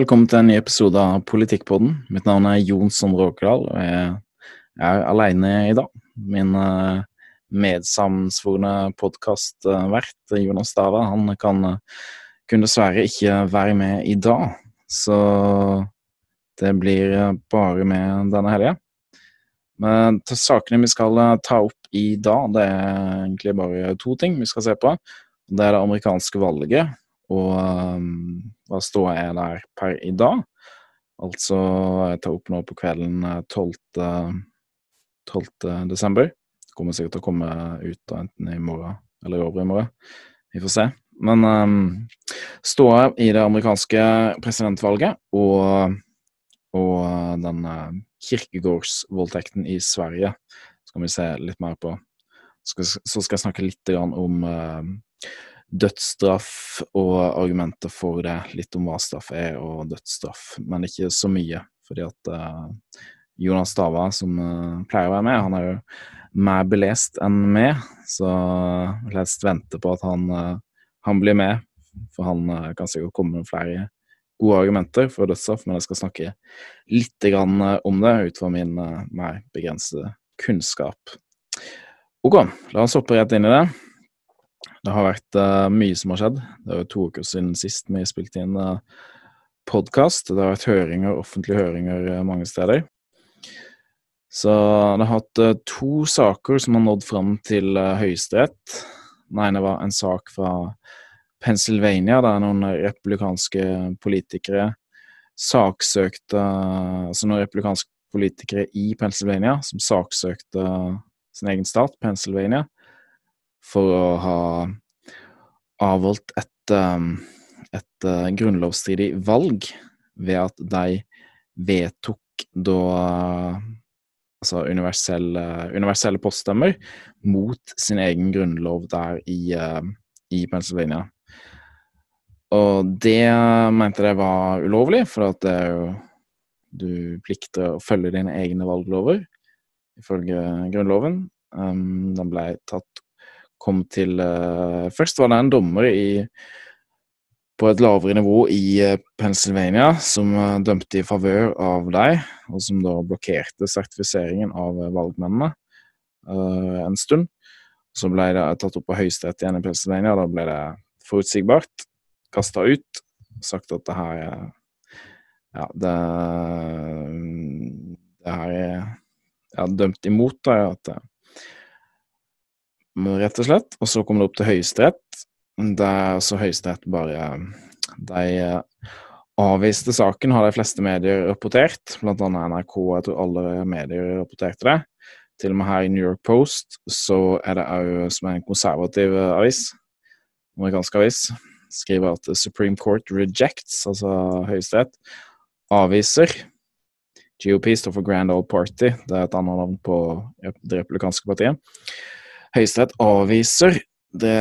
Velkommen til en ny episode av Politikkpodden. Mitt navn er Jon Sondre Åkerdal, og jeg er alene i dag. Min uh, medsammensvorne podkastvert Jonas Stava han kan kunne dessverre ikke være med i dag, så det blir bare med denne helga. Men til sakene vi skal ta opp i dag, det er egentlig bare to ting vi skal se på. Det er det amerikanske valget og um, hva ståa er der per i dag. Altså, jeg tar opp nå på kvelden 12. Eh, 12. desember. Det kommer sikkert til å komme ut da, enten i morgen eller i morgen. Vi får se. Men um, ståa i det amerikanske presidentvalget og, og den uh, kirkegårdsvoldtekten i Sverige skal vi se litt mer på. Så skal, så skal jeg snakke litt om uh, dødsstraff og argumenter for det. Litt om hva straff er og dødsstraff, men ikke så mye. Fordi at uh, Jonas Stava, som uh, pleier å være med, han er jo mer belest enn meg, så jeg helst vente på at han, uh, han blir med. For han kan sikkert komme med flere gode argumenter for dødsstraff, men jeg skal snakke litt om det ut fra min mer begrensede kunnskap. Ok, la oss hoppe rett inn i det. Det har vært uh, mye som har skjedd. Det er to uker siden sist vi spilte inn uh, eh, podkast. Det har vært høringer, offentlige høringer uh, mange steder. Så det har hatt uh, to saker som har nådd fram til Høyesterett. Den ene var en sak fra Pennsylvania, der noen republikanske politikere saksøkte Altså noen republikanske politikere i Pennsylvania som saksøkte sin egen stat, Pennsylvania, for å ha avholdt et, um, et uh, grunnlovsstridig valg ved at de vedtok da altså universelle, universelle poststemmer mot sin egen grunnlov der i, uh, i Pennsylvania. Og det mente jeg var ulovlig, for at det er jo du plikter å følge dine egne valglover ifølge Grunnloven. Um, den ble tatt kom til uh, Først var det en dommer i, på et lavere nivå i uh, Pennsylvania som uh, dømte i favør av deg, og som da blokkerte sertifiseringen av valgmennene en stund. Så ble det tatt opp på Høyesterett igjen i Pennsylvania, og da ble det forutsigbart kasta ut. Sagt at det her er Ja, det, det her er ja, dømt imot, da, at rett og slett. Og så kom det opp til Høyesterett, der så Høyesterett bare De eh, avviste saken, har de fleste medier rapportert, blant annet NRK. Jeg tror alle medier rapporterte det. Til og med her i New York Post så er det òg, som er en konservativ avis, amerikansk avis, skriver at Supreme Court rejects, altså Høyesterett, avviser GOP står for Grand Old Party, det er et annet navn på det republikanske partiet. Høyesterett avviser det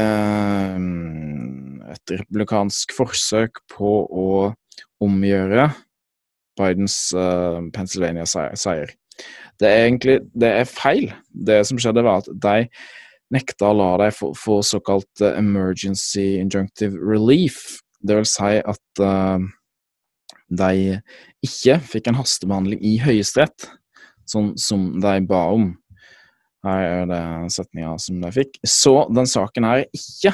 mm, et republikansk forsøk på å omgjøre Bidens uh, Pennsylvania-seier. Det er egentlig det er feil. Det som skjedde, var at de nekta å la dem få, såkalt uh, emergency injunctive relief. Det vil si at uh, de ikke fikk en hastebehandling i Høyesterett, sånn som de ba om. Her er det setninga som de fikk. Så den saken her er ikke,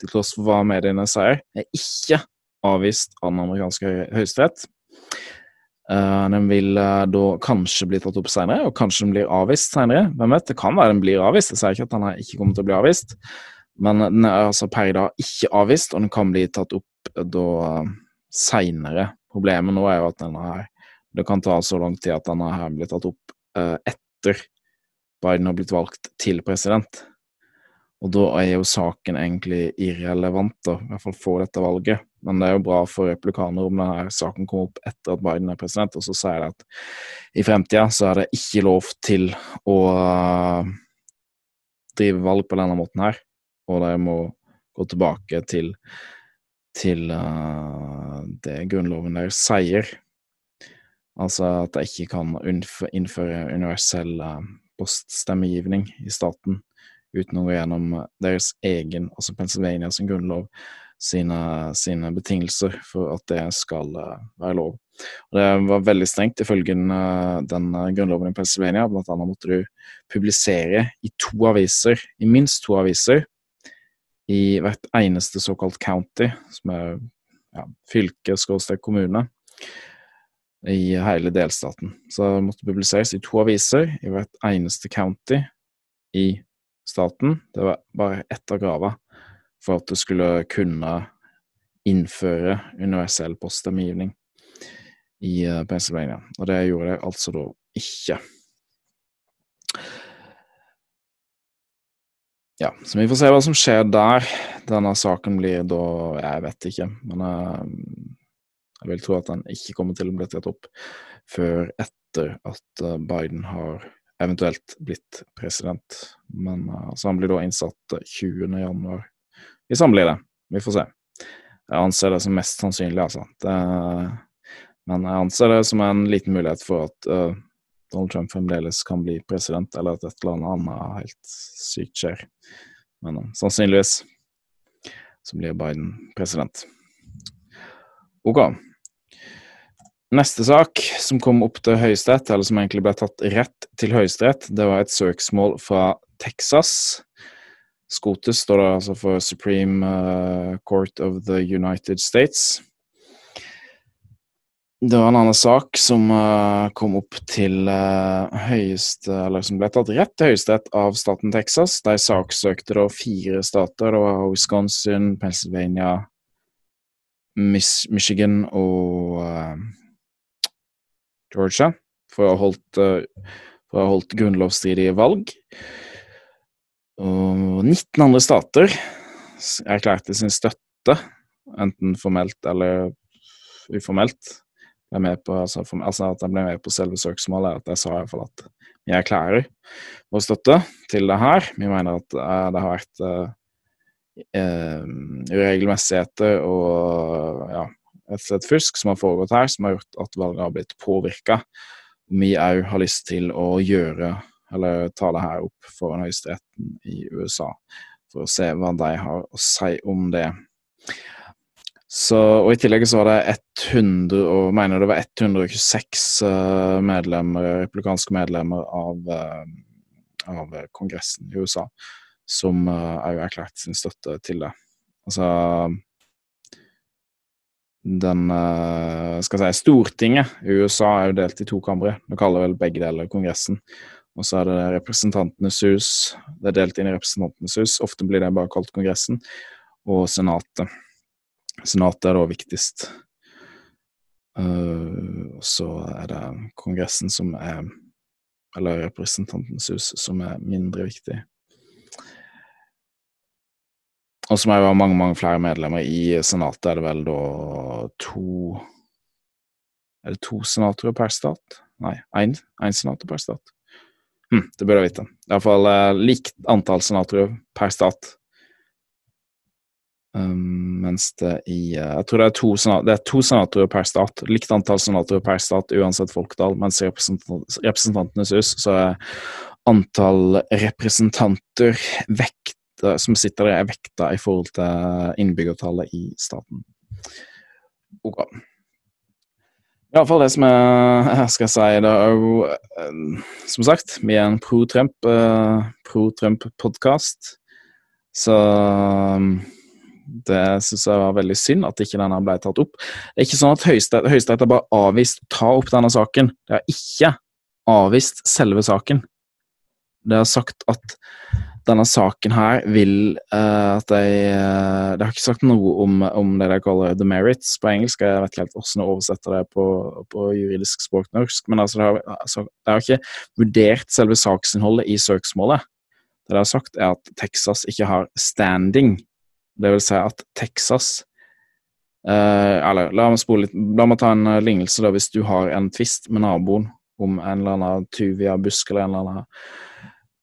til tross for hva mediene sier, er ikke avvist av den amerikanske høyesterett. Uh, den vil uh, da kanskje bli tatt opp senere, og kanskje den blir avvist senere. Hvem vet, det kan være den blir avvist. Jeg sier ikke at den her ikke kommer til å bli avvist, men den er altså per i dag ikke avvist, og den kan bli tatt opp da uh, seinere. Problemet nå er jo at denne her Det kan ta så lang tid at denne her blir tatt opp etter Biden har blitt valgt til president. Og da er jo saken egentlig irrelevant, da, i hvert fall for dette valget. Men det er jo bra for replikaner om denne saken kommer opp etter at Biden er president, og så sier de at i fremtida så er det ikke lov til å uh, drive valg på denne måten her, og de må gå tilbake til, til uh, det grunnloven deres sier. Altså at de ikke kan innføre universell uh, poststemmegivning i staten uten å gå gjennom deres egen, altså Pennsylvania sin grunnlov. sine, sine betingelser for at det skal være lov. Og det var veldig strengt ifølge den, den grunnloven i Pennsylvania. Blant annet måtte du publisere i to aviser, i minst to aviser, i hvert eneste såkalt county, som er ja, fylke, skråstrek kommune, i hele delstaten. Så det måtte publiseres i to aviser i hvert eneste county i staten. Det var bare ett av grava for at du skulle kunne innføre universell poststemmegivning i eh, Pennsylvania. Og det gjorde de altså da ikke. Ja, så vi får se hva som skjer der. Denne saken blir da Jeg vet ikke, men jeg, vil tro at den ikke kommer til å bli tatt opp før etter at eh, Biden har eventuelt blitt president. Men uh, Så han blir da innsatt 20. januar. Hvis han blir det. Vi får se. Jeg anser det som mest sannsynlig, altså. Det, men jeg anser det som en liten mulighet for at uh, Donald Trump fremdeles kan bli president, eller at et eller annet helt sykt skjer. Men uh, sannsynligvis så blir Biden president. Ok. Neste sak som kom opp til Høyesterett, eller som egentlig ble tatt rett til Høyesterett, det var et søksmål fra Texas. SCOTUS står det altså for Supreme uh, Court of the United States. Det var en annen sak som uh, kom opp til uh, høyeste Eller som ble tatt rett til høyesterett av staten Texas. De saksøkte da fire stater. Det var Wisconsin, Pennsylvania, Michigan og Georgia for å ha holdt, for å ha holdt grunnlovsstridige valg. Og 19 andre stater erklærte sin støtte, enten formelt eller uformelt på, altså, for, altså at jeg ble med på selve søksmålet, at jeg sa iallfall at vi erklærer vår støtte til det her. Vi mener at uh, det har vært uh, uregelmessigheter og ja, rett og slett fusk som har foregått her, som har gjort at valget har blitt påvirka. Vi òg har lyst til å gjøre, eller ta det her opp foran høyesteretten i USA, for å se hva de har å si om det. Så, og I tillegg så var det 100, og mener det var 126 uh, eh, medlemmer, republikanske medlemmer av, uh, av, Kongressen i USA som òg erklærte sin støtte til det. Altså den uh, skal jeg si, Stortinget i USA er jo delt i to kamre. Du kaller vel begge deler Kongressen. Og så er det Representantenes hus. Det er delt inn i Representantenes hus. Ofte blir det bare kalt Kongressen. Og Senatet. Senatet er da viktigst. og så er det Kongressen som er Eller Representantens hus som er mindre viktig. Og som er jo mange, mange flere medlemmer. I Senatet er det vel da to Er det to senatorer per stat? Nei, én senator per stat. Hm, det burde jeg vite. Iallfall eh, likt antall senatorer per stat. Um, mens det i uh, Jeg tror det er, to, det er to senatorer per stat. Likt antall senatorer per stat uansett folketall. Mens i representant, Representantenes hus så er antall representanter som sitter der, er vekta i forhold til innbyggertallet i staten. Ok. Iallfall det som er skal jeg si, det er jo uh, Som sagt, vi er en pro-Trump uh, pro-Trump-podkast. Så um, det syns jeg var veldig synd at ikke denne ble tatt opp. Det er ikke sånn at Høyesterett har bare avvist ta opp denne saken. Det har ikke avvist selve saken. Det har sagt at denne saken her vil uh, at de uh, Det har ikke sagt noe om, om, det de kaller the merits på engelsk. Jeg vet ikke helt hvordan jeg oversetter det på, på juridisk språknorsk. Men altså, de, har, altså, de har ikke vurdert selve saksinnholdet i søksmålet. Det de har sagt, er at Texas ikke har standing det vil si at Texas uh, Eller la meg, spole litt, la meg ta en lignelse. da, Hvis du har en tvist med naboen om en eller annen tuvia busk eller en eller annen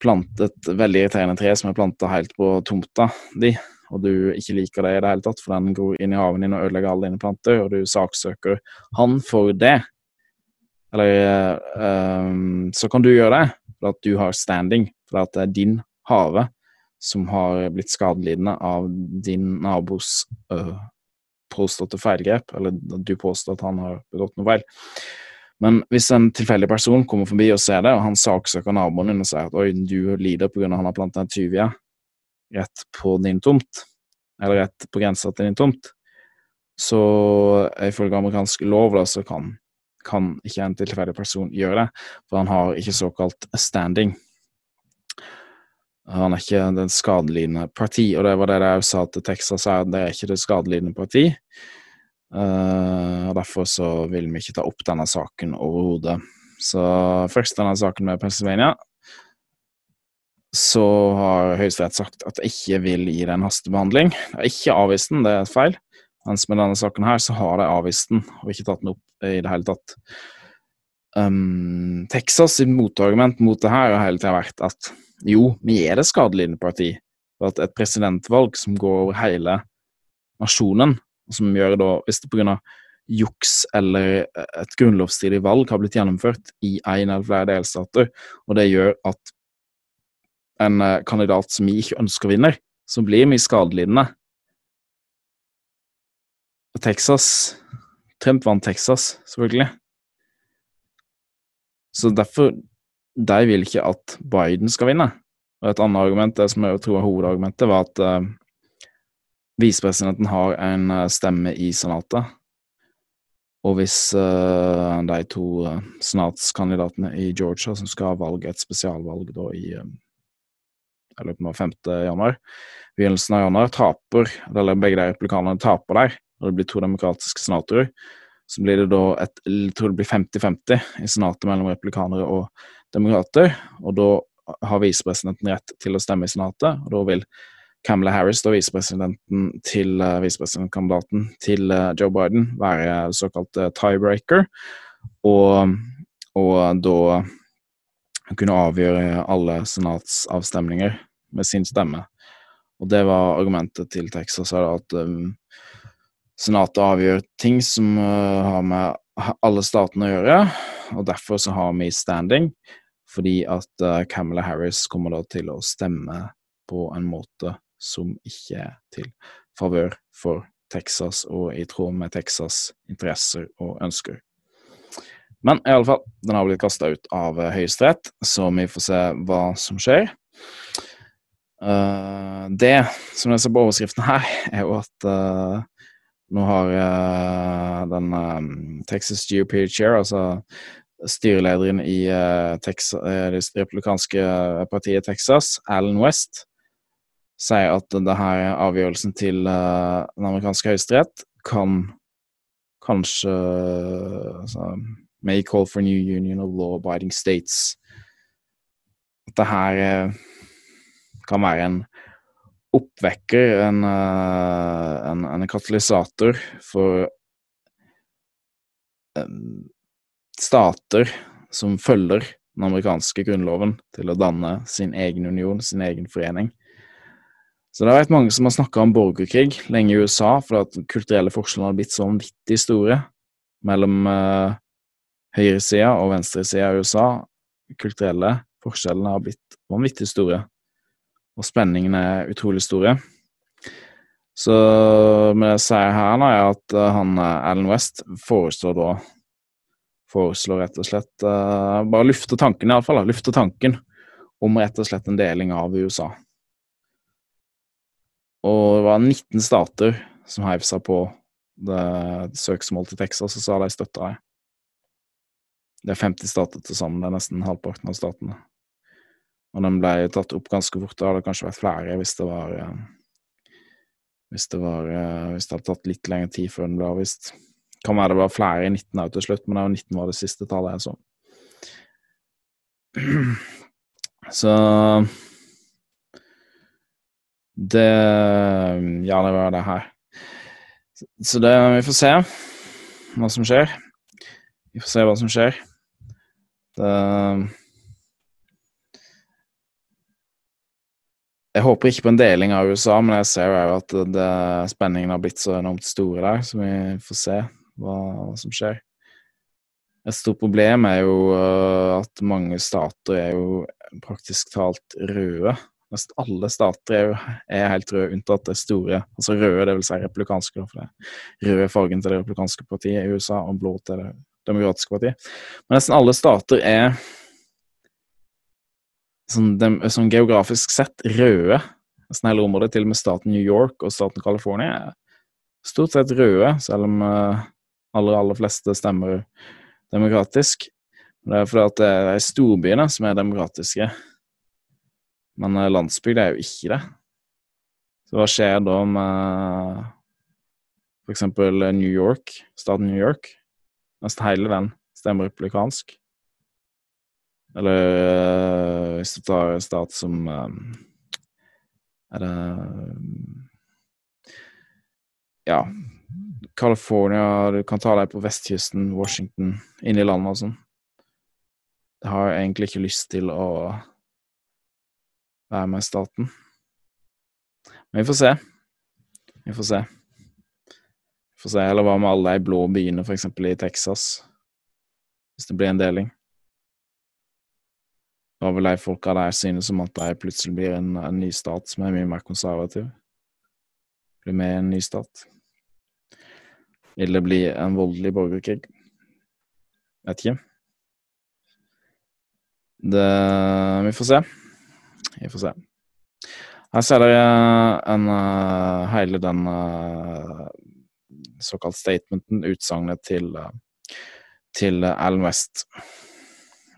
plantet veldig irriterende tre som er planta helt på tomta di, og du ikke liker det i det hele tatt, for den gror inn i haven din og ødelegger alle dine planter, og du saksøker han for det, eller um, Så kan du gjøre det, for at du har standing, for at det er din hage, som har blitt skadelidende av din nabos uh, påståtte feilgrep, eller du påstår at han har begått noe feil. Men hvis en tilfeldig person kommer forbi og ser det, og han saksøker naboen din og sier at oi, du lider pga. han har planta en tyvia rett på din tomt, eller rett på grensa til din tomt, så ifølge amerikansk lov da, så kan, kan ikke en tilfeldig person gjøre det, for han har ikke såkalt standing. Han er ikke den skadelidende parti, og det var det jeg sa til Texas, her, det er ikke det skadelidende parti. Uh, og Derfor så vil vi ikke ta opp denne saken overhodet. Så først denne saken med Pennsylvania. Så har Høyesterett sagt at det ikke vil gi det en hastebehandling. Det er ikke avvist den, det er feil. Mens med denne saken her så har de avvist den, og ikke tatt den opp i det hele tatt. Um, Texas' sitt motargument mot det her har hele tida vært at jo, vi er det skadelidende parti. For at et presidentvalg som går over hele nasjonen, som gjør da, hvis det pga. juks eller et grunnlovsstridig valg har blitt gjennomført i en eller flere delstater, og det gjør at en eh, kandidat som vi ikke ønsker vinner, så blir vi skadelidende. Texas Trump vant Texas, selvfølgelig. Så derfor de vil ikke at Biden skal vinne. Og Et annet argument, det som jeg tror er hovedargumentet, var at uh, visepresidenten har en uh, stemme i Senatet. Og hvis uh, de to uh, senatskandidatene i Georgia som skal ha valg, et spesialvalg da i jeg lurer på 5. januar, begynnelsen av januar, taper, eller begge de replikanerne taper der, og det blir to demokratiske senatorer, så blir det da et, jeg tror det blir 50-50 i senatet mellom replikanere og demokrater, og da har visepresidenten rett til å stemme i Senatet, og da vil Camilla Harris, da visepresidenten til uh, visepresidentkandidaten til uh, Joe Biden, være såkalt uh, tiebreaker, og, og da kunne avgjøre alle senatsavstemninger med sin stemme. Og det var argumentet til Texas, at um, Senatet avgjør ting som har med alle statene å gjøre, og derfor så har vi standing fordi at Camilla Harris kommer da til å stemme på en måte som ikke er til favør for Texas og i tråd med Texas' interesser og ønsker. Men i alle fall, den har blitt kasta ut av Høyesterett, så vi får se hva som skjer. Uh, det som jeg ser på overskriften her, er jo at uh, nå har uh, den um, Texas GOP chair, altså styrelederen i det republikanske partiet Texas, Alan West, sier at denne avgjørelsen til uh, den amerikanske høyesterett kan kanskje altså, May call for new union of law-abiding states. At det her kan være en oppvekker, en, en, en katalysator for stater som følger den amerikanske grunnloven til å danne sin egen union, sin egen forening. Så det har vært mange som har snakka om borgerkrig lenge i USA, fordi at kulturelle forskjeller har blitt så vanvittig store mellom uh, høyresida og venstresida i USA. Kulturelle forskjellene har blitt vanvittig store, og spenningene er utrolig store. Så med det jeg sier her, nå, er at uh, han uh, Alan West foreslår da foreslår rett og slett uh, Bare lufte tanken, iallfall. Lufte tanken om rett og slett en deling av USA. Og det var 19 stater som heiv seg på det, søksmålet til Texas, og så har de støtta det. Det er 50 stater til sammen, det er nesten halvparten av statene. Og den ble tatt opp ganske fort. Det hadde kanskje vært flere hvis det var uh, hvis det, var, uh, hvis det hadde tatt litt lengre tid før den ble avvist. Kan være det var flere i 19 òg til slutt, men det var 19 var det siste tallet jeg så. Så Det Ja, det var det her. Så det Vi får se hva som skjer. Vi får se hva som skjer. Det Jeg håper ikke på en deling av USA, men jeg ser jo at det, spenningen har blitt så enormt store der, så vi får se hva, hva som skjer. Et stort problem er jo uh, at mange stater er jo praktisk talt røde. Nesten alle stater er, jo, helt røde, unntatt det store, altså røde, det vil si republikanske, for det røde fargen til det republikanske partiet i USA, og blå til det demokratiske partiet. Men nesten alle stater er sånn, dem, sånn geografisk sett røde. Nesten hele området, til og med staten New York og staten California, er stort sett røde, selv om uh, aller, aller fleste stemmer demokratisk. Det er fordi at det er storbyene som er demokratiske. Men uh, landsbygd er jo ikke det. Så hva skjer da med for eksempel New York, staten New York? Nesten hele den stemmer republikansk. Eller uh, hvis du tar en stat som Er det Ja, California, du kan ta deg på vestkysten, Washington, inn i landet og sånn. Det har jeg egentlig ikke lyst til å være med i staten. Men vi får se. Vi får se. Vi får se. Eller hva med alle de blå byene, eksempel i Texas? Hvis det blir en deling. Hva vil de folka der synes om at de plutselig blir en, en ny stat som er mye mer konservativ? Blir med i en ny stat? Det bli en voldelig borgerkrig? Vet ikke. Det Vi får se. Vi får se. Her ser dere en, uh, hele den uh, såkalt statementen, utsagnet til, uh, til Alan West.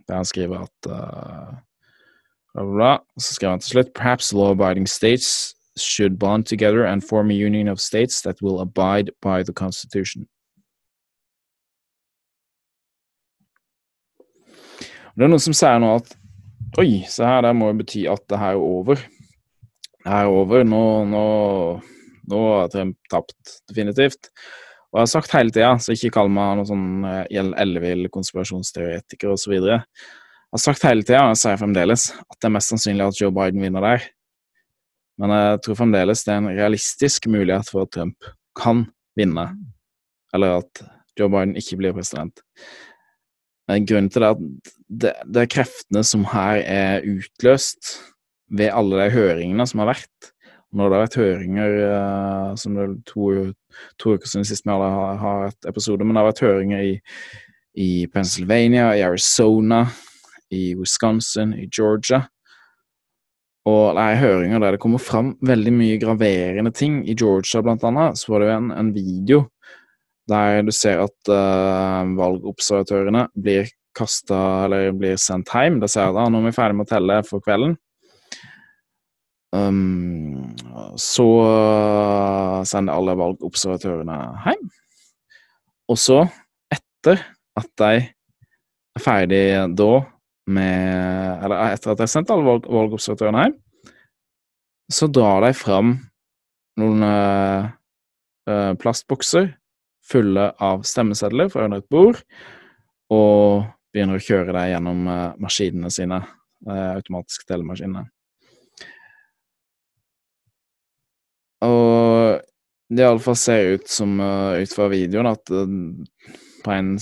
Der han skriver at bla, bla, bla. Så skriver han til slutt Perhaps law-abiding states should bond together and form a union of states that will abide by the Constitution. Det er noen som sier nå at Oi, se her, det må jo bety at det her er over. Det her er over. Nå, nå, nå har Trump tapt, definitivt. Og jeg har sagt hele tida, så ikke kall meg noen sånn eh, ellevill konspirasjonsteoretiker osv. Jeg har sagt hele tida, og jeg sier fremdeles, at det er mest sannsynlig at Joe Biden vinner der. Men jeg tror fremdeles det er en realistisk mulighet for at Trump kan vinne, eller at Joe Biden ikke blir president. Grunnen til det er at det, det er kreftene som her er utløst ved alle de høringene som har vært. Når det har vært høringer uh, som det er to, to uker siden sist vi har, har hatt episode, men det har vært høringer i, i Pennsylvania, i Arizona, i Wisconsin, i Georgia. Og det er høringer der det kommer fram veldig mye graverende ting. I Georgia, blant annet, så var det jo en, en video der du ser at uh, valgobservatørene blir kasta eller blir sendt hjem. Da ser de at nå er vi ferdig med å telle for kvelden. Um, så sender alle valgobservatørene hjem. Og så, etter at de er ferdig da med Eller etter at de har sendt alle valg, valgobservatørene hjem, så drar de fram noen uh, plastbokser fulle av stemmesedler fra under et bord, og begynner å kjøre deg gjennom uh, maskinene sine, automatiske telemaskinene. Og det iallfall ser ut som, ut fra videoen, at på en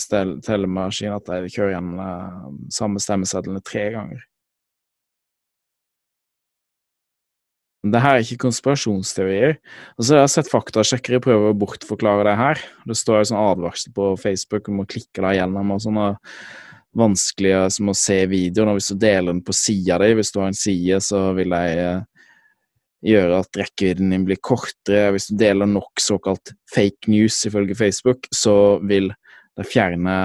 telemaskin at de kjører gjennom samme stemmesedlene tre ganger. Det her er ikke konspirasjonsteorier. Altså, jeg har sett faktasjekkere prøve å bortforklare det her. Det står en sånn advarsel på Facebook om å klikke deg gjennom og sånne vanskelige som å se videoen. Og hvis du deler den på sida di, hvis du har en side, så vil de uh, gjøre at rekkevidden din blir kortere. Hvis du deler nok såkalt fake news ifølge Facebook, så vil det fjerne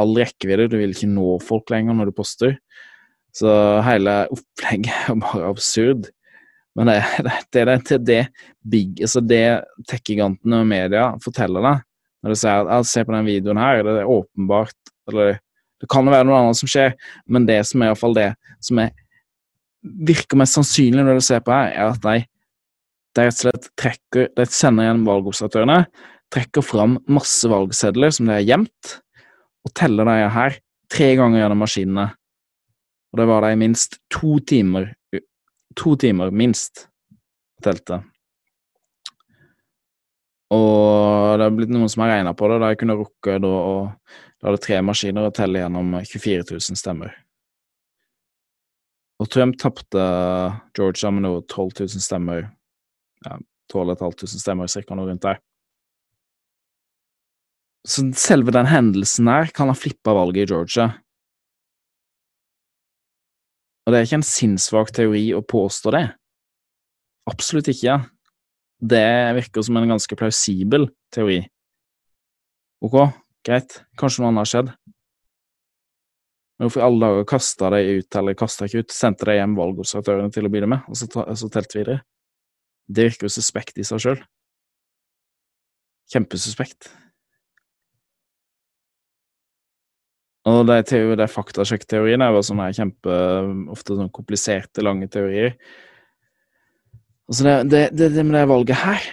all rekkevidde. Du vil ikke nå folk lenger når du poster. Så hele opplegget er bare absurd. Men det, det, det, det, big, altså det tech-gigantene og media forteller deg når du sier at se på den videoen her, det er åpenbart eller Det kan jo være noe annet som skjer, men det som er iallfall det som er, virker mest sannsynlig når du ser på her, er at de, de rett og slett trekker De sender igjen valgobservatørene trekker fram masse valgsedler som de har gjemt, og teller de her tre ganger gjennom maskinene. Og det var de minst to timer To timer, minst, teltet. Og det har blitt noen som har regna på det, da jeg kunne rukke da å det tre maskiner og telle gjennom 24 000 stemmer. Og Trump tapte Georgia med noe 12 000 stemmer. Ja, 12 500 stemmer, cirka noe rundt der. Så selve den hendelsen her kan ha flippa valget i Georgia. Og det er ikke en sinnssvak teori å påstå det. Absolutt ikke. Det virker som en ganske plausibel teori. Ok, greit, kanskje noe annet har skjedd. Men hvorfor i alle dager kasta de ut, eller kasta ikke ut, sendte de hjem valgobservatørene til å begynne med, og så, ta, så telte videre? Det virker jo suspekt i seg sjøl. Kjempesuspekt. Og de, de faktasjekkteoriene jo sånne kjempe, ofte sånn kompliserte, lange teorier. Altså det, det, det, det med det valget her,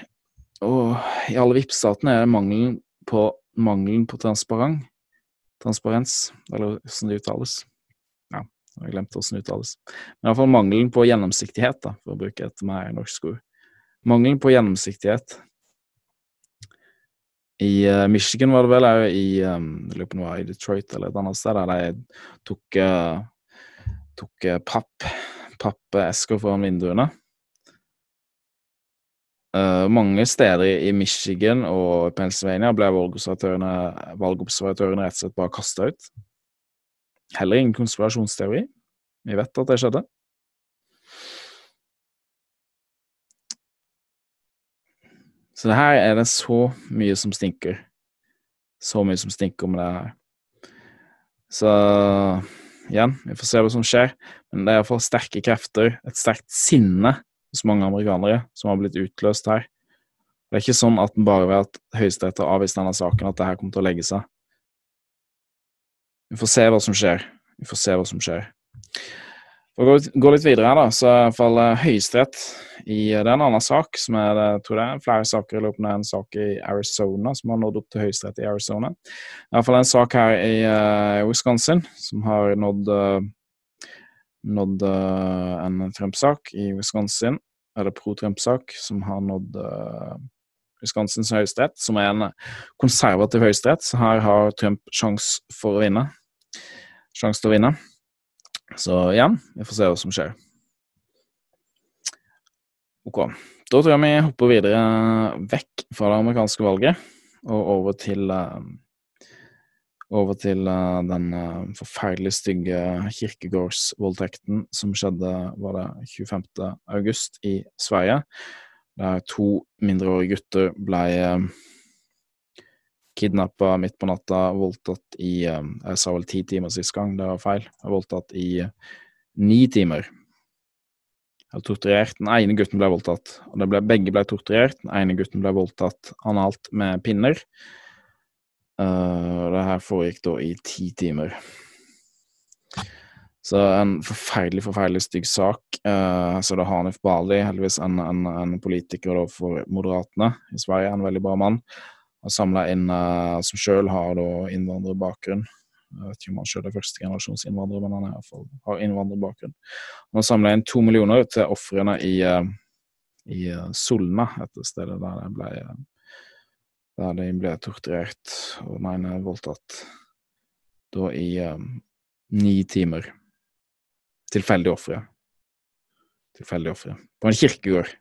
og i alle VIP-statene er det mangelen på, mangelen på transparent transparens, eller hvordan det uttales. Ja, jeg har glemt hvordan det uttales. Men iallfall mangelen på gjennomsiktighet, da, for å bruke et mer norsk ord. Mangelen på gjennomsiktighet. I uh, Michigan var det vel, òg i um, lurer på noe i Detroit eller et annet sted, der de tok, uh, tok uh, papp, pappesker foran vinduene Uh, mange steder i Michigan og Pennsylvania ble valgobservatørene, valgobservatørene rett og slett bare kasta ut. Heller ingen konspirasjonsteori. Vi vet at det skjedde. Så det her er det så mye som stinker. Så mye som stinker med det her. Så igjen, vi får se hva som skjer. Men det er iallfall sterke krefter, et sterkt sinne hos mange amerikanere som har blitt utløst her. Det er ikke sånn at bare ved at Høyesterett har avvist denne saken, at det her kommer til å legge seg. Vi får se hva som skjer. Vi får se hva som skjer. For å gå litt videre her, da, så er iallfall Høyesterett i Det er en annen sak som er jeg tror det er flere saker eller en sak i Arizona som har nådd opp til Høyesterett i Arizona. Iallfall en sak her i uh, Wisconsin som har nådd uh, nådd uh, en Trump-sak i Wisconsin, eller pro-Trump-sak, som har nådd Wisconsins høyesterett, som er en konservativ høyesterett. Så her har Trump sjanse for å vinne. Sjanse til å vinne. Så igjen, vi får se hva som skjer. Ok. Da tror jeg vi hopper videre vekk fra det amerikanske valget og over til uh, over til uh, den uh, forferdelig stygge kirkegårdsvoldtekten som skjedde var det 25. august i Sverige, der to mindreårige gutter ble kidnappa midt på natta, voldtatt i Jeg sa vel ti timer sist gang, det var feil. Voldtatt i ni timer. Jeg Torturert. Den ene gutten ble voldtatt, og ble, begge ble torturert. Den ene gutten ble voldtatt analt med pinner. Uh, det her foregikk da i ti timer. Så en forferdelig, forferdelig stygg sak. Uh, så det er Hanif Bali, heldigvis en, en, en politiker da for Moderatene i Sverige, en veldig bra mann. Har samla inn uh, Som sjøl har da innvandrerbakgrunn. Jeg vet ikke om han sjøl er førstegenerasjonsinnvandrer, men han er i hvert fall har innvandrerbakgrunn. Han har samla inn to millioner til ofrene i, i Solna, et stedet der det ble der de ble torturert og mener voldtatt da i um, ni timer. Tilfeldige ofre. Tilfeldige ofre. På en kirkegård.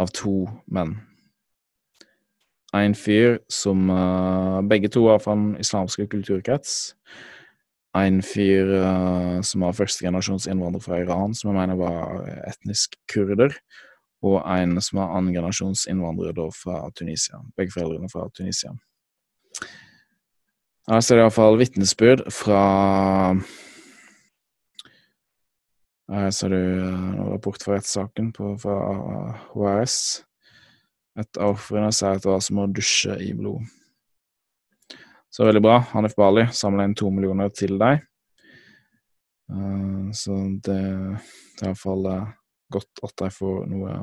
Av to menn. En fyr som uh, Begge to var fra den islamske kulturkrets. En fyr uh, som var førstegenerasjons innvandrer fra Iran, som jeg mener var etnisk kurder og en som var annengenerasjons innvandrer da fra Tunisia. Begge foreldrene fra Tunisia. Her ser jeg iallfall vitnesbyrd fra Her ser du en rapport fra rettssaken fra HRS. Et av ofrene sier at det var som å dusje i blod. Så veldig bra. Hanif Bali samler inn to millioner til deg. Uh, så det, det er iallfall uh, godt at de får noe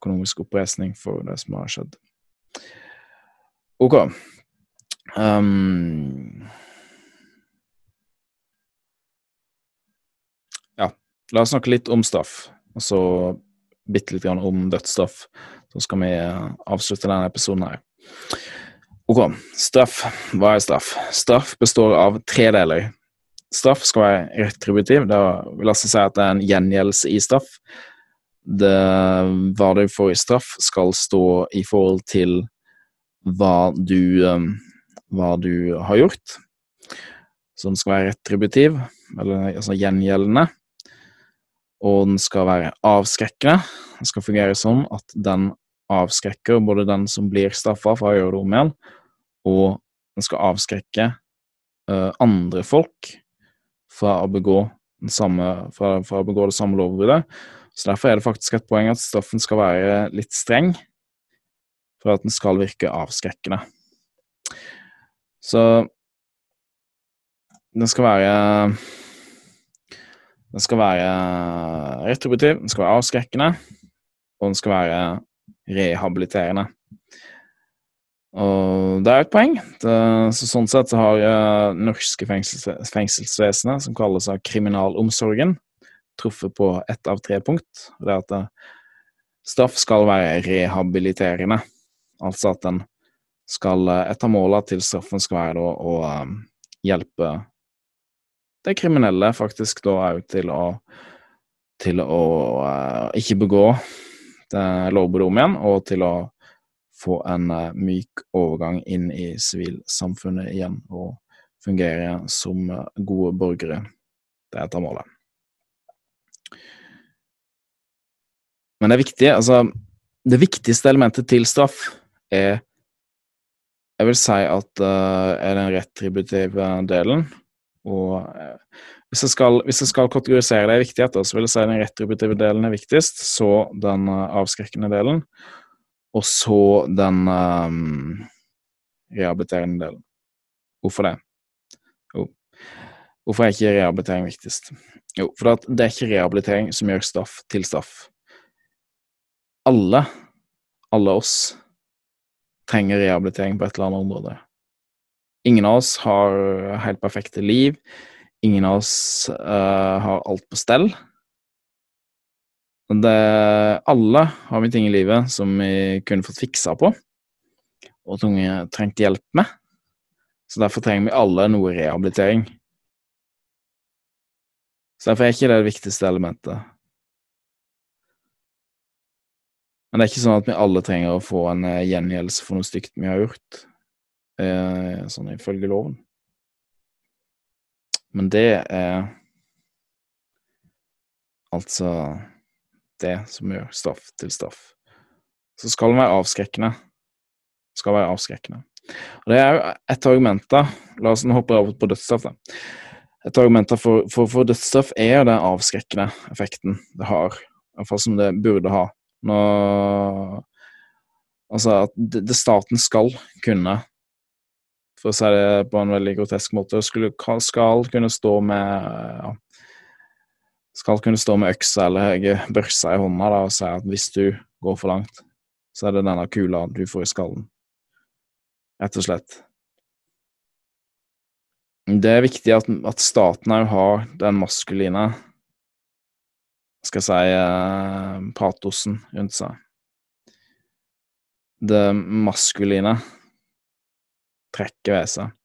økonomisk oppreisning for det som har skjedd. Ok. Um, ja, la oss snakke litt om straff, og så bitte litt om dødsstraff. Så skal vi avslutte denne episoden her. Ok, straff. Hva er straff? Straff består av tre deler. straff skal være retributiv. Det vil altså si at det er en gjengjeldelse i straff. Det, hva du får i straff, skal stå i forhold til hva du, um, hva du har gjort. Så den skal være retributiv, eller altså gjengjeldende. Og den skal være avskrekkende. Den skal fungere sånn at den avskrekker både den som blir straffa for å gjøre det om igjen, og den skal avskrekke uh, andre folk fra å begå, samme, fra, fra å begå det samme lovbruddet. Så Derfor er det faktisk et poeng at straffen skal være litt streng, for at den skal virke avskrekkende. Så den skal være Den skal være retributiv, den skal være avskrekkende, og den skal være rehabiliterende. Og det er et poeng. Det, så sånn sett så har uh, norske fengsels, fengselsvesenet, som kalles av kriminalomsorgen, truffet på ett av tre punkt. Det er at uh, straff skal være rehabiliterende. Altså at den skal uh, Et av målene til straffen skal være da, å um, hjelpe det kriminelle faktisk da òg til å til å ikke begå det lovbruddet om igjen, og til å få en uh, myk overgang inn i sivilsamfunnet igjen og fungere som uh, gode borgere. Det er et av målene. Men det er viktig, altså Det viktigste elementet til straff er Jeg vil si at uh, er den retributive delen. Og hvis jeg, skal, hvis jeg skal kategorisere det i viktigheter, så vil jeg si den retributive delen er viktigst, så den avskrekkende delen, og så den um, rehabiliterende delen. Hvorfor det? Jo, hvorfor er ikke rehabilitering viktigst? Jo, for det er ikke rehabilitering som gjør straff til straff. Alle, alle oss, trenger rehabilitering på et eller annet område. Ingen av oss har helt perfekte liv. Ingen av oss uh, har alt på stell. Det, alle har vi ting i livet som vi kunne fått fiksa på, og som vi trengte hjelp med. Så derfor trenger vi alle noe rehabilitering. Så derfor er ikke det det viktigste elementet. Men det er ikke sånn at vi alle trenger å få en eh, gjengjeldelse for noe stygt vi har gjort, eh, sånn ifølge loven. Men det er altså det som gjør straff til straff. Så skal den være avskrekkende. Skal være avskrekkende. Og Det er jo et argument, da. La oss nå hoppe over på dødsstraff. da. Et argument for, for, for dødsstraff er jo den avskrekkende effekten det har. Iallfall som det burde ha. Nå, altså at det staten skal kunne for å si det på en veldig grotesk måte, skulle, skal kunne stå med ja, skal kunne stå med øksa eller børsa i hånda da, og si at hvis du går for langt, så er det denne kula du får i skallen. Rett og slett. Det er viktig at, at staten òg har den maskuline skal jeg si eh, patosen rundt seg. Det maskuline trekket ved seg.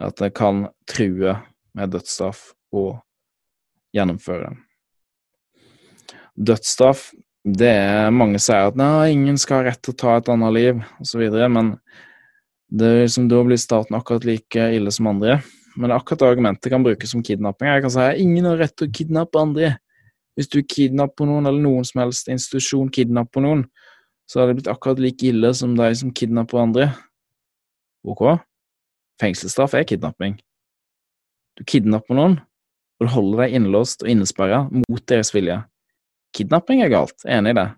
At det kan true med dødsstraff og gjennomføre den. Dødsstraff det er Mange sier at nei, ingen skal ha rett til å ta et annet liv, osv., men det er liksom, da blir staten akkurat like ille som andre. Men akkurat argumentet kan brukes som kidnapping. Jeg kan si at ingen har rett til å kidnappe andre. Hvis du kidnapper noen, eller noen som helst institusjon kidnapper noen, så har det blitt akkurat like ille som de som kidnapper andre. Ok? Fengselsstraff er kidnapping. Du kidnapper noen, og du holder deg innelåst og innesperra mot deres vilje. Kidnapping er galt, jeg er enig i det.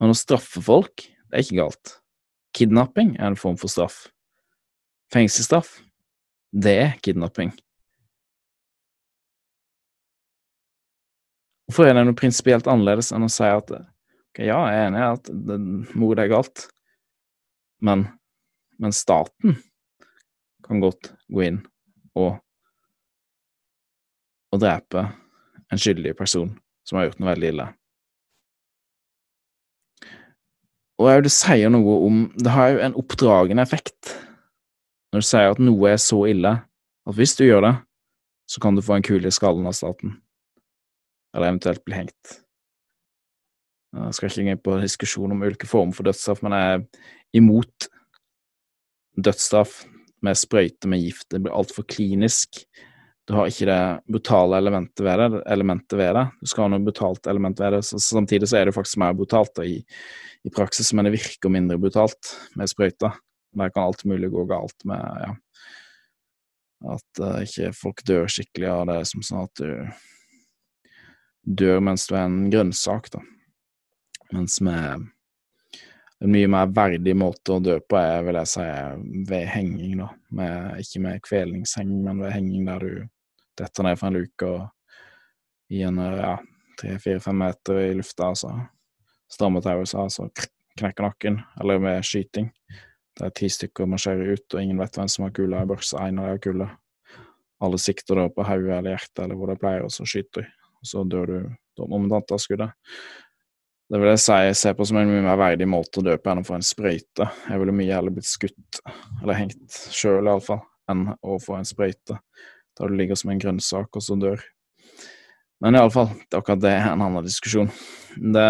Men å straffe folk, det er ikke galt. Kidnapping er en form for straff. Fengselsstraff, det er kidnapping. Hvorfor er det noe prinsipielt annerledes enn å si at okay, ja, jeg er enig i at mord er galt, men, men staten kan godt gå inn og og drepe en skyldig person som har gjort noe veldig ille. Og det sier noe om Det har jo en oppdragende effekt når du sier at noe er så ille at hvis du gjør det, så kan du få en kule i skallen av staten, eller eventuelt bli hengt. Jeg skal ikke gå inn på diskusjon om ulike former for dødsstraff, men jeg er imot dødsstraff med sprøyte med gift. Det blir altfor klinisk. Du har ikke det brutale elementet ved det. Elementet ved det. Du skal ha noe brutalt element ved det. Så, samtidig så er det faktisk mer brutalt i, i, praksis, men det virker mindre brutalt med sprøyta. Der kan alt mulig gå galt med ja, at uh, ikke folk dør skikkelig av det, som sånn at du dør mens du er en grønnsak, da. Mens med en mye mer verdig måte å dø på er, vil jeg si, ved henging, da. Med, ikke med kvelningshenging, men ved henging der du detter ned fra en luke og i en ja, tre-fire-fem meter i lufta, altså strammer tauet seg, knekker nakken. Eller med skyting. Det er ti stykker marsjerer ut, og ingen vet hvem som har kula i børsa. En av dem har kule. Alle sikter da på hodet eller hjertet eller hvor de pleier, og så skyter de. Og så dør du momentant av skuddet. Det vil jeg si jeg ser på som en mye mer verdig måte å dø på enn å få en sprøyte. Jeg ville mye heller blitt skutt, eller hengt sjøl iallfall, enn å få en sprøyte. Da du ligger som en grønnsak, og så dør. Men iallfall, akkurat det er en annen diskusjon. Det,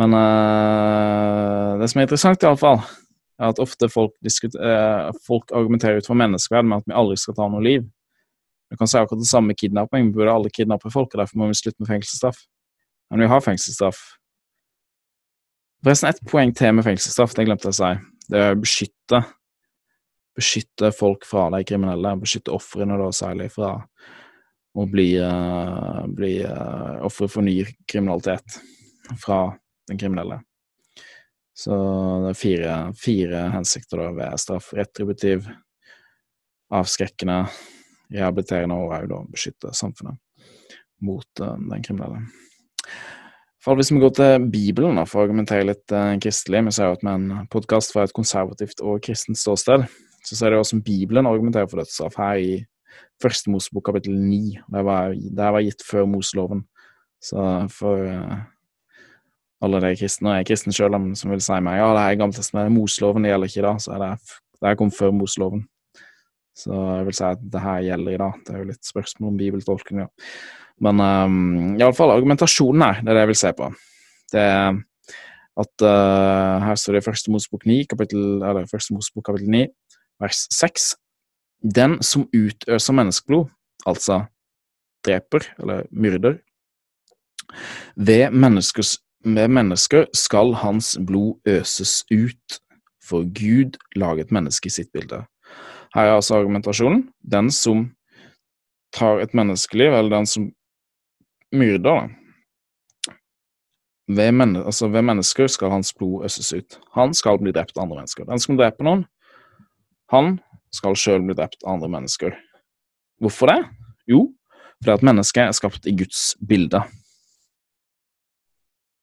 men øh, det som er interessant, iallfall, er at ofte folk, øh, folk argumenterer ut fra menneskeverd med at vi aldri skal ta noe liv. Du kan si akkurat det samme med kidnapping. Vi burde alle kidnappe folk, og derfor må vi slutte med fengselsstraff. Men vi har fengselsstraff. Forresten, ett poeng til med fengselsstraff, det glemte jeg å si. Det er å beskytte, beskytte folk fra de kriminelle. Beskytte ofrene, da, særlig fra å bli, uh, bli uh, ofre for ny kriminalitet fra den kriminelle. Så det er fire, fire hensikter da ved straff. Retributiv, avskrekkende, rehabiliterende og òg beskytte samfunnet mot uh, den kriminelle. For hvis vi går til Bibelen da, for å argumentere litt eh, kristelig Vi ser jo at vi er en podkast fra et konservativt og kristent ståsted. Så ser det også Bibelen argumenterer for dødsstraff her i Første Mosebok kapittel 9. Det var, det var gitt før Moseloven. Så for eh, alle de kristne, og jeg er kristen sjøl, som vil si meg ja, det her er Gammeltestamentet, Moseloven det gjelder ikke i dag, så er det, det her kom før Moseloven. Så jeg vil si at det her gjelder i dag. Det er jo litt spørsmål om bibeltolkning, ja. Men um, iallfall argumentasjonen her, det er det jeg vil se på. Det at uh, her står det i første Mosebok 9, kapittel, eller første Mosebok kapittel 9, vers 6. Den som utøser menneskeblod, altså dreper eller myrder, ved ved mennesker skal hans blod øses ut, for Gud laget mennesket i sitt bilde. Her er altså argumentasjonen. Den som tar et menneskeliv, eller den som myrder, ved, men altså ved, mennesker skal hans blod øses ut. Han skal bli drept av andre mennesker. Den som dreper noen, han skal sjøl bli drept av andre mennesker. Hvorfor det? Jo, fordi at mennesket er skapt i Guds bilde.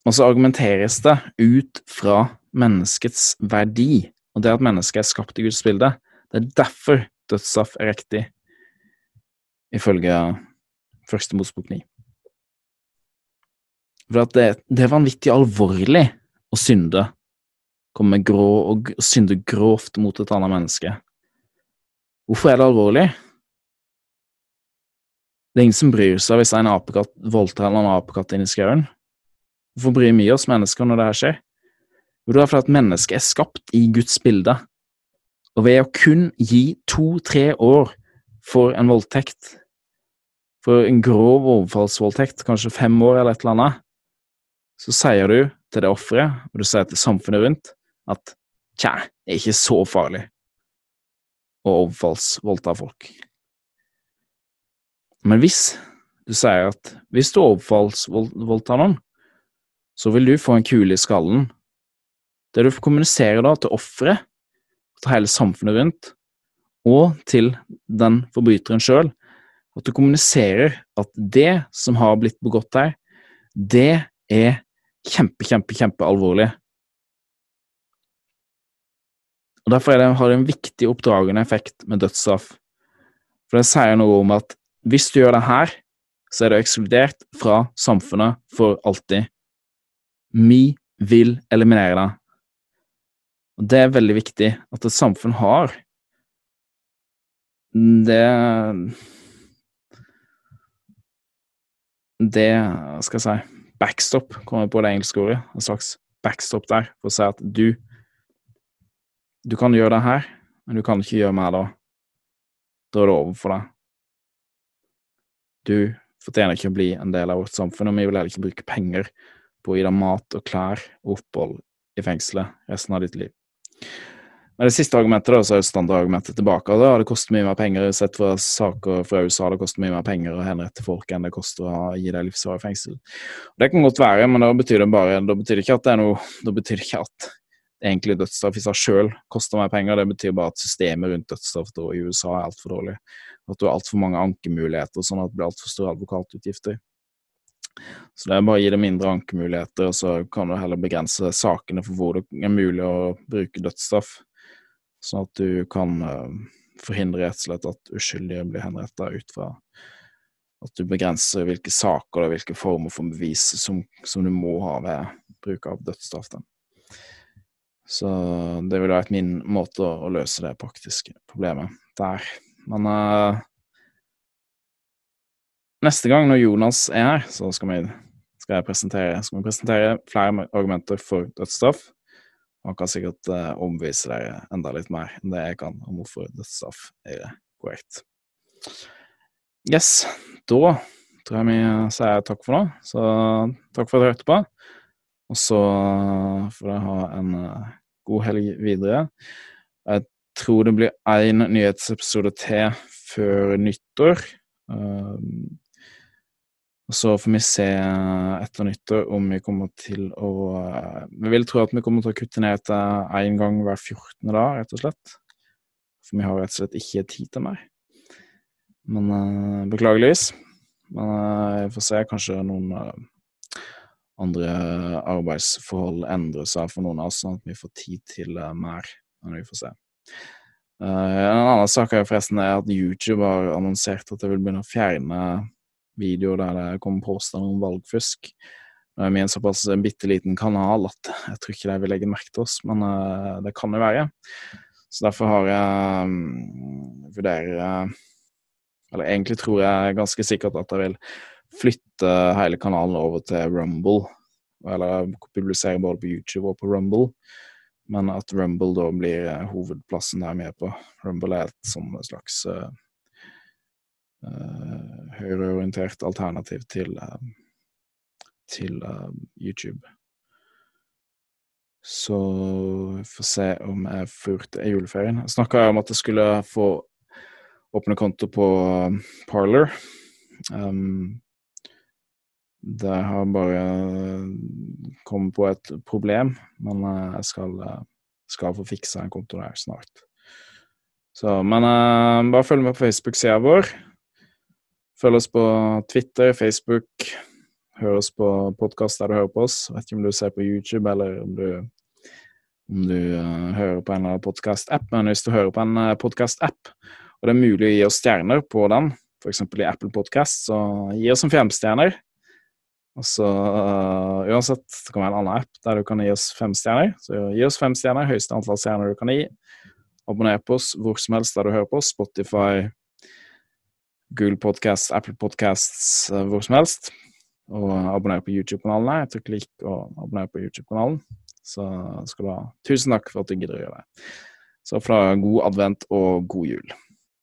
Og så argumenteres det ut fra menneskets verdi, og det at mennesket er skapt i Guds bilde. Det er derfor dødsstraff er riktig, ifølge Første Mosebok 9. For det, det, er vanvittig alvorlig å synde, komme grå og synde grovt mot et annet menneske. Hvorfor er det alvorlig? Det er ingen som bryr seg hvis en apekatt voldtar en annen apekatt inni skauen. Hvorfor bryr vi oss mennesker når det her skjer? Jo, det er fordi at mennesket er skapt i Guds bilde. Og ved å kun gi to-tre år for en voldtekt, for en grov overfallsvoldtekt, kanskje fem år eller et eller annet, så sier du til det offeret, og du sier til samfunnet rundt, at tja, det er ikke så farlig å overfallsvoldta folk. Men hvis du sier at hvis du overfallsvoldtar noen, så vil du få en kule i skallen. Det du kommuniserer da til offeret, til hele samfunnet rundt, og til den forbryteren sjøl, at du kommuniserer at det som har blitt begått her, det er kjempe, kjempe, kjempealvorlig. Og Derfor det, har det en viktig oppdragende effekt med dødsstraff. For det sier noe om at hvis du gjør det her, så er du ekskludert fra samfunnet for alltid. Vi vil eliminere deg. Og Det er veldig viktig at et samfunn har Det Det skal jeg si Backstop kommer på det engelske ordet. En slags backstop der, for å si at du Du kan gjøre det her, men du kan ikke gjøre mer da. Da er det over for deg. Du fortjener ikke å bli en del av vårt samfunn, og vi vil heller ikke bruke penger på å gi deg mat og klær og opphold i fengselet resten av ditt liv. Men det siste argumentet da, så er jo standardargumentet tilbake. og Da det kostet mye mer penger, sett fra saker fra USA, det koster mye mer penger å henrette folk enn det koster å gi deg livsvarig fengsel. Og det kan godt være, men da betyr det bare, da betyr det ikke at det er noe, da betyr det ikke at egentlig dødsstraff i seg sjøl koster mer penger, det betyr bare at systemet rundt dødsstraff i USA er altfor dårlig. At du har altfor mange ankemuligheter, sånn at det blir altfor store advokatutgifter. Så det er bare å gi det mindre ankemuligheter, og så kan du heller begrense sakene for hvor det er mulig å bruke dødsstraff. Sånn at du kan uh, forhindre rett og slett at uskyldige blir henretta ut fra at du begrenser hvilke saker og hvilke former for bevis som, som du må ha ved bruk av dødsstraff. Så det vil være min måte å, løse det praktiske problemet der. Men uh, neste gang når Jonas er her, så skal vi, skal presentere, skal vi presentere flere argumenter for dødsstraff. Han kan sikkert uh, omvise dere enda litt mer enn det jeg kan om hvorfor dødsstraff er korrekt. Yes, da tror jeg vi sier takk for nå. Så takk for at dere hørte på. Og så får dere ha en uh, god helg videre. Jeg tror det blir én nyhetsepisode til før nyttår. Uh, så får vi se eh, etter nyttår om vi kommer til å eh, Vi vil tro at vi kommer til å kutte ned til én gang hver 14. dag, rett og slett. For vi har rett og slett ikke tid til mer. Men uh, beklageligvis. Men uh, får se. Kanskje noen andre arbeidsforhold endrer seg for noen av oss, sånn at vi får tid til mer. Men vi får se. en annen sak er forresten at YouTube har annonsert at de vil begynne å fjerne videoer der det kommer påstander om valgfusk. Nå er vi en såpass bitte liten kanal at jeg tror ikke de vil legge merke til oss, men uh, det kan jo være. Så derfor har jeg um, vurderer Eller egentlig tror jeg ganske sikkert at jeg vil flytte hele kanalen over til Rumble. Eller publisere både på YouTube og på Rumble. Men at Rumble da blir hovedplassen der vi er på. Rumble er et sånn slags høyreorientert alternativ til, uh, til uh, YouTube. Så vi får se om jeg får i juleferien. Jeg snakka om at jeg skulle få åpne konto på Parler. Um, det har bare kommet på et problem, men jeg skal, skal få fiksa en konto der snart. Så, men uh, bare følg med på Facebook-sida vår. Følg oss på Twitter, Facebook. Hør oss på podkast der du hører på oss. Vet ikke om du ser på YouTube eller om du, om du uh, hører på en eller podkast-app. Men hvis du hører på en uh, podkast-app, og det er mulig å gi oss stjerner på den, f.eks. i Apple Podcast, så gi oss en femstjerner. Og så uh, Uansett, det kan være en annen app der du kan gi oss fem stjerner. Så gi oss fem stjerner, høyeste antall stjerner du kan gi. Abonner på oss hvor som helst der du hører på oss. Spotify, Google Podcasts, Apple Podcasts, eh, hvor som helst. Og abonner på YouTube-kanalen. Trykk klikk og abonner på YouTube-kanalen. Så skal du ha tusen takk for at du gidder å gjøre det. Så fra god advent og god jul.